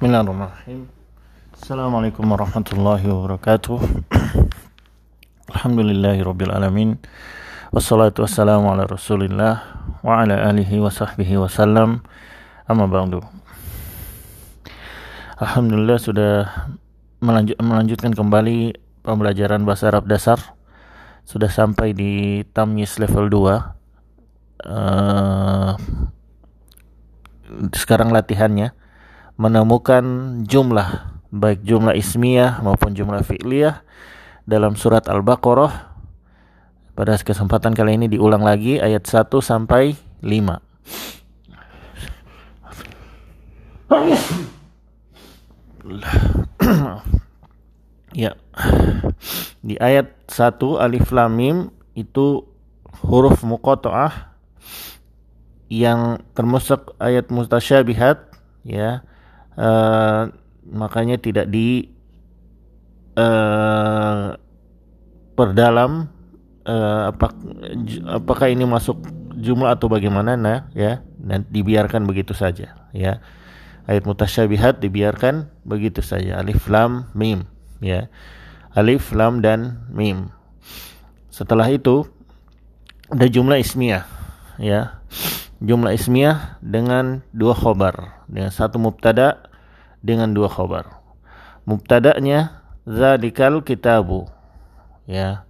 Bismillahirrahmanirrahim. Assalamualaikum warahmatullahi wabarakatuh. Alhamdulillahirabbil alamin. Wassalatu wassalamu ala Rasulillah wa ala alihi wa sahbihi wasallam. Amma ba'du. Alhamdulillah sudah melanjut, melanjutkan kembali pembelajaran bahasa Arab dasar. Sudah sampai di Tamyiz level 2. Uh, sekarang latihannya menemukan jumlah baik jumlah ismiyah maupun jumlah fi'liyah dalam surat Al-Baqarah. Pada kesempatan kali ini diulang lagi ayat 1 sampai 5. ya. Di ayat 1 alif lam mim itu huruf muqatta'ah yang termasuk ayat mustasyabihat ya uh, makanya tidak di uh, perdalam uh, apa, apakah ini masuk jumlah atau bagaimana nah ya. Dan dibiarkan begitu saja ya. Ayat mutasyabihat dibiarkan begitu saja. Alif lam mim ya. Alif lam dan mim. Setelah itu ada jumlah ismiyah ya jumlah ismiyah dengan dua khobar. Dengan satu mubtada dengan dua khobar. Mubtada'nya zalikal kitabu. Ya.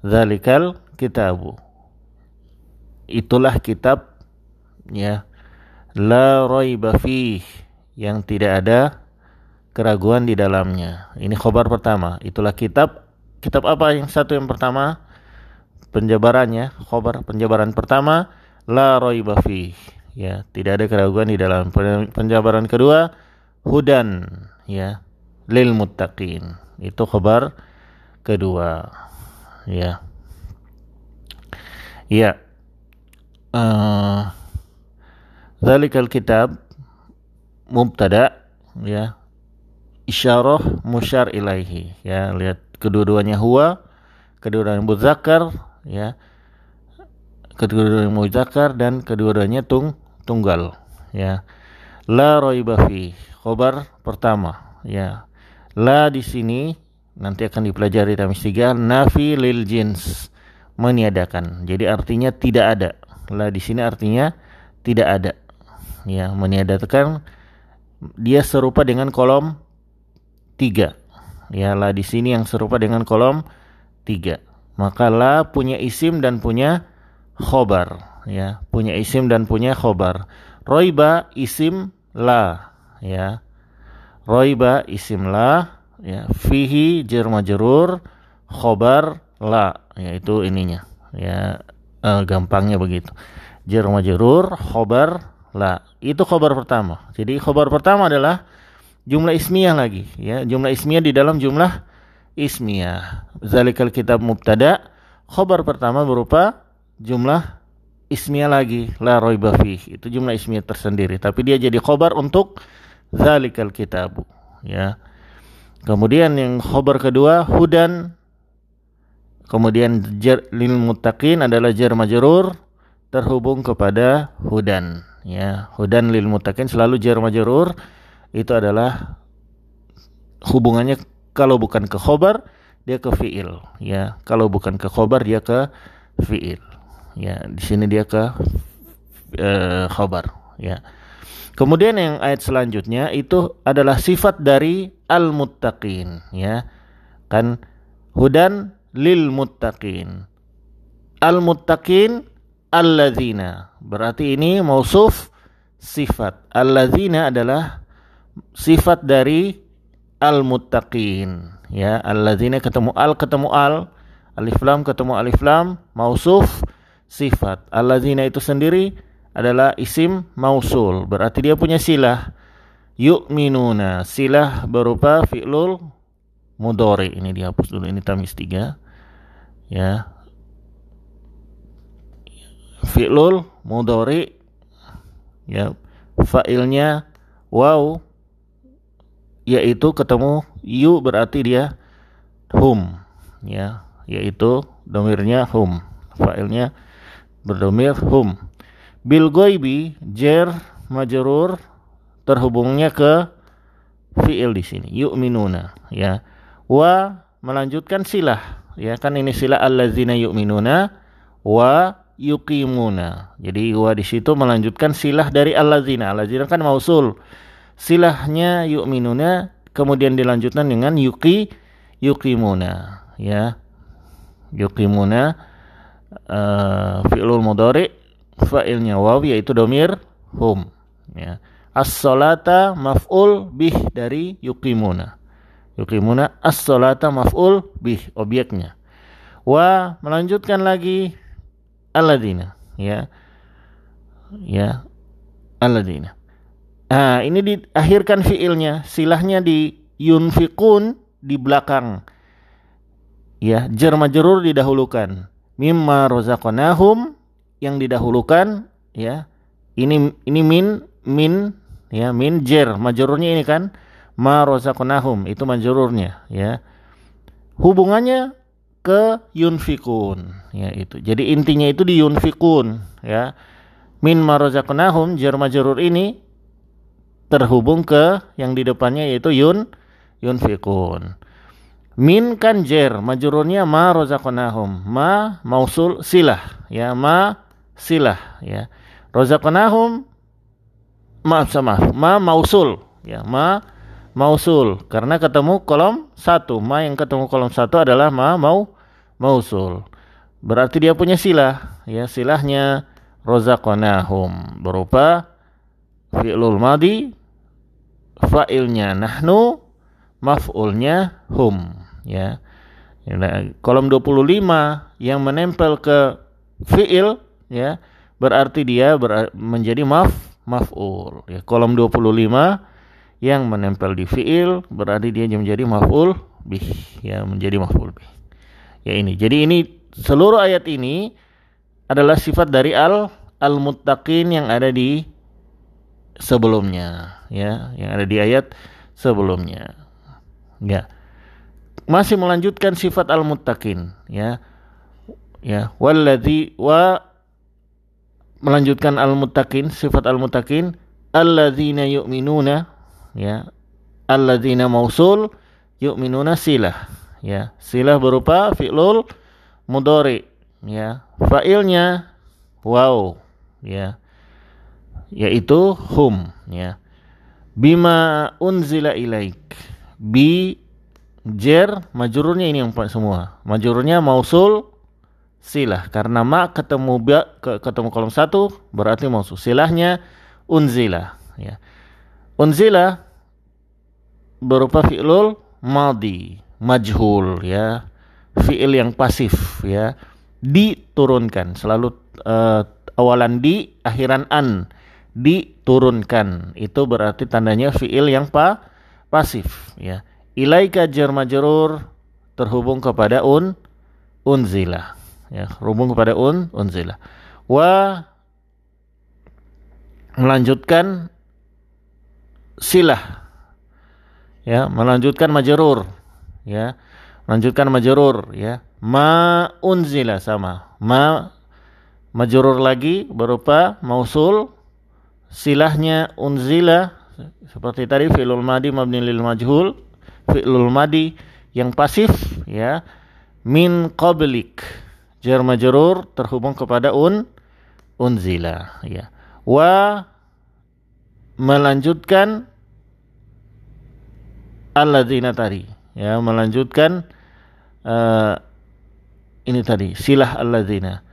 Zalikal kitabu. Itulah kitab ya la raiba yang tidak ada keraguan di dalamnya. Ini khobar pertama. Itulah kitab. Kitab apa? Yang satu yang pertama? Penjabarannya. Khobar penjabaran pertama la raiba ya tidak ada keraguan di dalam penjabaran kedua. Hudan ya lil muttaqin. Itu khabar kedua. Ya. Ya. Uh, zalikal kitab mubtada ya. Isyarah musyar ilaihi. Ya lihat kedua-duanya huwa kedua-duanya muzakkar ya kedua-duanya muzakkar dan kedua-duanya tung tunggal ya. La raiba fi khobar pertama ya. La di sini nanti akan dipelajari dalam tiga nafi lil jins meniadakan. Jadi artinya tidak ada. La di sini artinya tidak ada ya. Meniadakan dia serupa dengan kolom tiga ya. La di sini yang serupa dengan kolom tiga. Maka la punya isim dan punya khobar ya. Punya isim dan punya khobar. Roiba isim la ya. Roiba isim la ya. Fihi jar majrur khobar la yaitu ininya ya. Eh, gampangnya begitu. Jar majrur khobar la. Itu khobar pertama. Jadi khobar pertama adalah jumlah ismiyah lagi ya. Jumlah ismiyah di dalam jumlah ismiyah zalikal kitab mubtada khobar pertama berupa jumlah ismiyah lagi la raiba fih. Itu jumlah ismiyah tersendiri. Tapi dia jadi khobar untuk zalikal kitabu ya. Kemudian yang khobar kedua hudan. Kemudian jar lil muttaqin adalah jar majrur terhubung kepada hudan ya. Hudan lil muttaqin selalu jar majrur itu adalah hubungannya kalau bukan ke khobar dia ke fiil ya. Kalau bukan ke khobar dia ke fiil ya di sini dia ke uh, khobar ya. Kemudian yang ayat selanjutnya itu adalah sifat dari al muttaqin ya. Kan hudan lil muttaqin al muttaqin alladzina. Berarti ini mausuf sifat. Alladzina adalah sifat dari al muttaqin ya. Alladzina ketemu al ketemu al. Alif lam ketemu alif lam mausuf sifat. Alladzina itu sendiri adalah isim mausul, berarti dia punya silah. Yu'minuna, silah berupa fi'lul mudori. Ini dihapus dulu, ini tamis tiga. Ya. Fi'lul mudori ya fa'ilnya wow yaitu ketemu yu berarti dia hum ya yaitu domirnya hum fa'ilnya berdomir hum. Bil goibi jer majrur terhubungnya ke fiil di sini. Yu'minuna ya. Wa melanjutkan silah ya. Kan ini silah allazina yu'minuna wa yuqimuna. Jadi wa di situ melanjutkan silah dari allazina. Allazina kan mausul. Silahnya yu'minuna kemudian dilanjutkan dengan yuqi yuqimuna ya. Yuqimuna uh, fi'lul mudhari fa'ilnya waw yaitu domir hum ya. As-salata maf'ul bih dari yuqimuna. Yuqimuna as-salata maf'ul bih objeknya. Wa melanjutkan lagi alladzina ya. Ya alladzina Nah, ini diakhirkan fiilnya, silahnya di yunfikun di belakang. Ya, jar majrur didahulukan. Mimma rozaqnahum yang didahulukan ya. Ini ini min min ya, min jar majrurnya ini kan ma rozaqnahum itu majrurnya ya. Hubungannya ke yunfikun ya itu. Jadi intinya itu di yunfikun ya. Min ma jar majrur ini terhubung ke yang di depannya yaitu yun yunfikun. Min kan jer, ma rozaqnahum. Ma mausul silah, ya ma silah, ya. Rozaqnahum maaf sama ma mausul, ya ma mausul karena ketemu kolom satu ma yang ketemu kolom satu adalah ma mau mausul berarti dia punya silah ya silahnya rozaqnahum berupa fi'lul madi fa'ilnya nahnu, maf'ulnya hum, ya. Nah, kolom 25 yang menempel ke fi'il ya, berarti dia ber menjadi maf maf'ul. Ya, kolom 25 yang menempel di fi'il berarti dia menjadi maf'ul bih, ya, menjadi maf'ul bih. Ya ini. Jadi ini seluruh ayat ini adalah sifat dari al al-muttaqin yang ada di sebelumnya ya yang ada di ayat sebelumnya ya masih melanjutkan sifat al-muttaqin ya. Ya walladzi wa melanjutkan al-muttaqin sifat al-muttaqin alladzina yu'minuna ya. Alladzina mausul yu'minuna silah ya. Silah berupa fi'lul mudhari ya. Fa'ilnya wow ya. Yaitu hum ya. Bima unzila ilaik bi jer majururnya ini yang semua. Majururnya mausul silah. Karena ma ketemu ba, ke, ketemu kolom satu berarti mausul. Silahnya unzila ya. Unzila berupa fi'lul madi majhul ya. Fi'il yang pasif ya. Diturunkan selalu uh, awalan di akhiran an. Diturunkan. Itu berarti tandanya fiil yang pa pasif ya. Ilaika jar majrur terhubung kepada un unzila ya, terhubung kepada un unzila. Wa melanjutkan silah ya, melanjutkan majrur ya. Melanjutkan majrur ya. Ma unzila sama. Ma majrur lagi berupa mausul silahnya unzila seperti tadi fi'lul madi mabni lil majhul fi'lul madi yang pasif ya min qablik. Jar majrur terhubung kepada un unzila ya. Wa melanjutkan alladzina tadi ya melanjutkan uh, ini tadi silah alladzina.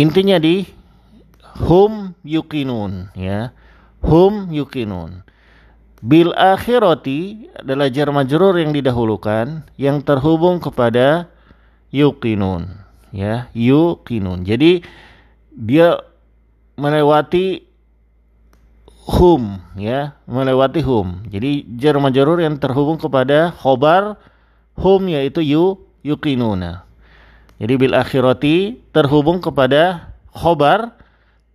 Intinya di hum yukinun ya. Hum yukinun bil akhirati adalah jar majrur yang didahulukan yang terhubung kepada yukinun ya yukinun jadi dia melewati hum ya melewati hum jadi jar majrur yang terhubung kepada khobar hum yaitu yu yukinuna jadi bil akhirati terhubung kepada khobar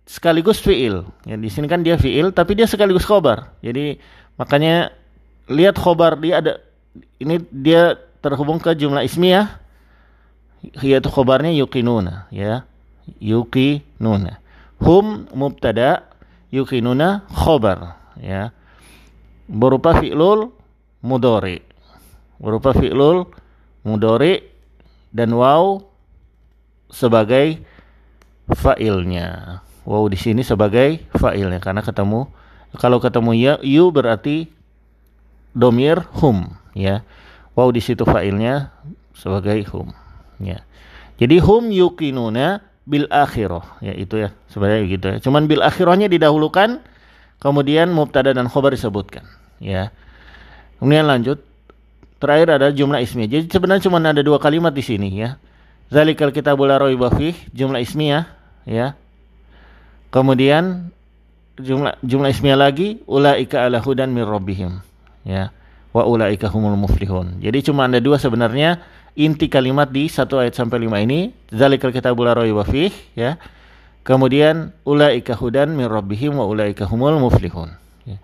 sekaligus fiil. Ya, di sini kan dia fiil tapi dia sekaligus khobar. Jadi makanya lihat khobar dia ada ini dia terhubung ke jumlah ismiyah yaitu khobarnya yukinuna ya. Yukinuna. Hum mubtada yukinuna khobar ya. berupa fi'lul mudori berupa fi'lul mudori dan waw sebagai fa'ilnya waw di sini sebagai fa'ilnya karena ketemu kalau ketemu ya yu berarti domir hum ya. Waw di situ fa'ilnya sebagai hum ya. Jadi hum yukinuna bil akhirah ya itu ya sebenarnya gitu ya. Cuman bil akhirahnya didahulukan kemudian mubtada dan khobar disebutkan ya. Kemudian lanjut terakhir ada jumlah ismiyah jadi sebenarnya cuma ada dua kalimat di sini ya. Zalikal kitabul raiba jumlah ismiyah ya. Kemudian jumlah jumlah ismiyah lagi ulaika ala hudan mir rabbihim. Ya. Wa ulaika humul muflihun. Jadi cuma ada dua sebenarnya. Inti kalimat di satu ayat sampai lima ini. Zalikal kitabul raiba ya. Kemudian ulaika hudan min rabbihim wa ulaika humul muflihun. Ya.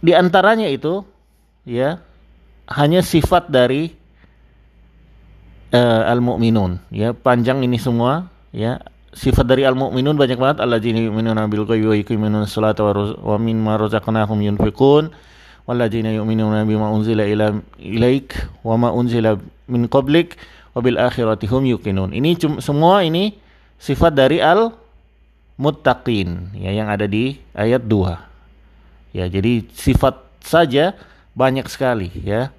di antaranya itu ya hanya sifat dari uh, al-mu'minun. Ya panjang ini semua ya sifat dari al-mu'minun banyak banget alladzina yu'minuna bil ghaibi wa yuqimuna sholata wa mimma razaqnahum yunfiqun walladzina yu'minuna bima unzila ila ilaik wa ma unzila min qablik wa bil akhirati hum yuqinun. Ini semua ini sifat dari al muttaqin ya yang ada di ayat 2. Ya, jadi sifat saja banyak sekali ya.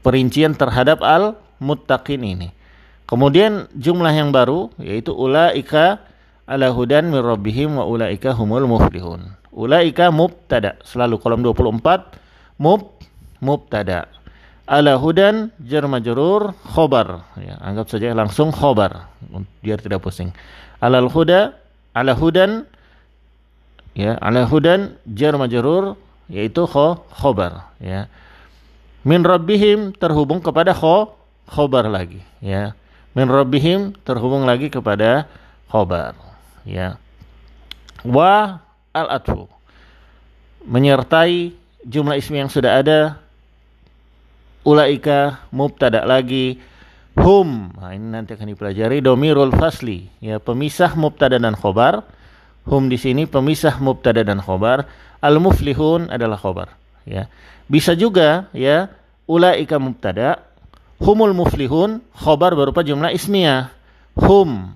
Perincian terhadap al muttaqin ini. Kemudian jumlah yang baru yaitu ulaika ala hudan min rabbihim wa ulaika humul muflihun. Ulaika mubtada selalu kolom 24 mub mubtada. Ala hudan jar majrur khobar ya, anggap saja langsung khobar biar tidak pusing. Alal huda ala hudan ya ala hudan jar majrur yaitu kho khobar ya. Min rabbihim terhubung kepada kho khobar lagi ya min rabbihim terhubung lagi kepada khobar. Ya. Wa al atfu menyertai jumlah ismi yang sudah ada. Ulaika mubtada lagi. Hum. Nah ini nanti akan dipelajari. Domirul fasli. Ya pemisah mubtada dan khobar. Hum di sini pemisah mubtada dan khobar. Al muflihun adalah khobar. Ya. Bisa juga ya ulaika mubtada humul muflihun khobar berupa jumlah ismiyah hum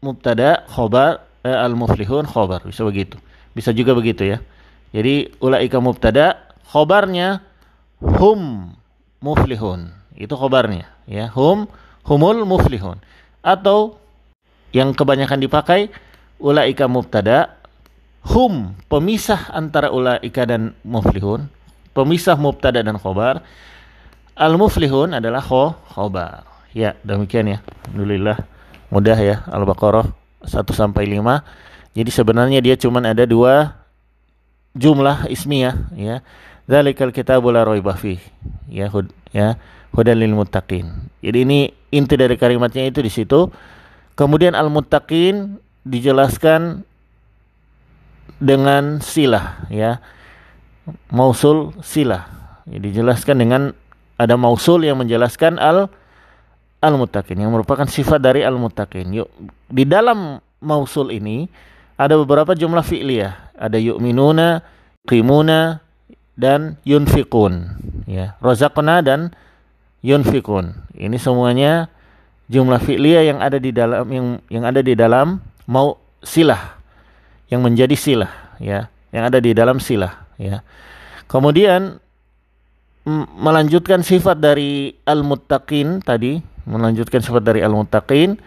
mubtada khobar eh, al muflihun khobar. Bisa begitu. Bisa juga begitu ya. Jadi ulaika mubtada khobarnya hum muflihun. Itu khobarnya ya. Hum humul muflihun. Atau yang kebanyakan dipakai ulaika mubtada hum pemisah antara ulaika dan muflihun pemisah mubtada dan khobar Al-muflihun adalah kho khobar. Ya, demikian ya. Alhamdulillah mudah ya Al-Baqarah 1 sampai 5. Jadi sebenarnya dia cuma ada dua jumlah ismiyah ya. Dzalikal kitabul la raiba Ya, hud, ya. Hudan lil. Jadi ini inti dari kalimatnya itu di situ. Kemudian al-muttaqin dijelaskan dengan silah ya. Mausul silah. Ya, dijelaskan dengan ada mausul yang menjelaskan al al muttaqin yang merupakan sifat dari al muttaqin. Yuk di dalam mausul ini ada beberapa jumlah fi'liyah. Ada yu'minuna, qimuna dan yunfikun. Ya, razaqna dan yunfikun. Ini semuanya jumlah fi'liyah yang ada di dalam yang yang ada di dalam mau silah yang menjadi silah ya, yang ada di dalam silah ya. Kemudian melanjutkan sifat dari al-muttaqin tadi, melanjutkan sifat dari al-muttaqin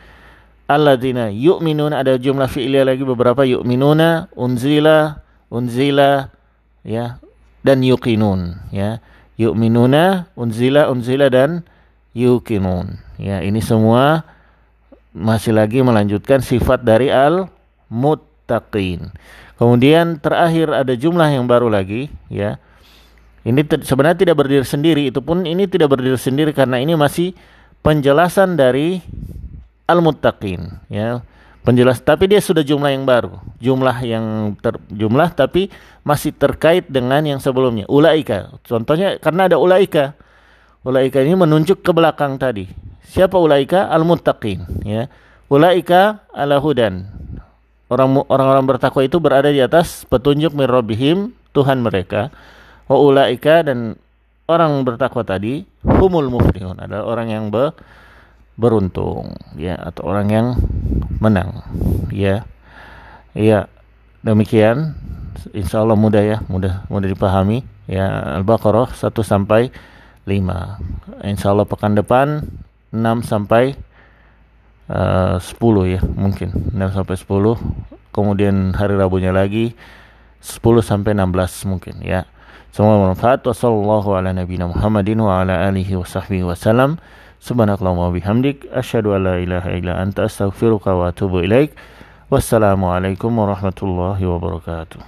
alladzina yu'minun ada jumlah fi'ilnya lagi beberapa yu'minuna, unzila, unzila ya dan yuqinun ya. Yu'minuna, unzila, unzila dan yuqinun. Ya, ini semua masih lagi melanjutkan sifat dari al-muttaqin. Kemudian terakhir ada jumlah yang baru lagi ya ini sebenarnya tidak berdiri sendiri, itu pun ini tidak berdiri sendiri karena ini masih penjelasan dari al-muttaqin, ya. Penjelas tapi dia sudah jumlah yang baru, jumlah yang ter, jumlah tapi masih terkait dengan yang sebelumnya. Ulaika. Contohnya karena ada ulaika. Ulaika ini menunjuk ke belakang tadi. Siapa ulaika? Al-muttaqin, ya. Ulaika ala hudan. Orang orang-orang bertakwa itu berada di atas petunjuk min Tuhan mereka wa ulaika dan orang bertakwa tadi humul muflihun adalah orang yang be, beruntung ya atau orang yang menang ya. Ya demikian. Insya Allah mudah ya mudah mudah dipahami ya. Al-Baqarah 1 sampai 5 insya Allah pekan depan 6 sampai uh, 10 ya mungkin. 6 sampai 10 kemudian hari Rabunya lagi 10 sampai 16 mungkin ya semoga bermanfaat wassalamualaikum ala nabiyina Muhammadin wa ala alihi wa sahbihi wasallam subhanakallahumma bihamdik asyhadu an la ilaha illa anta astaghfiruka wa atubu ilaik wassalamualaikum warahmatullahi wabarakatuh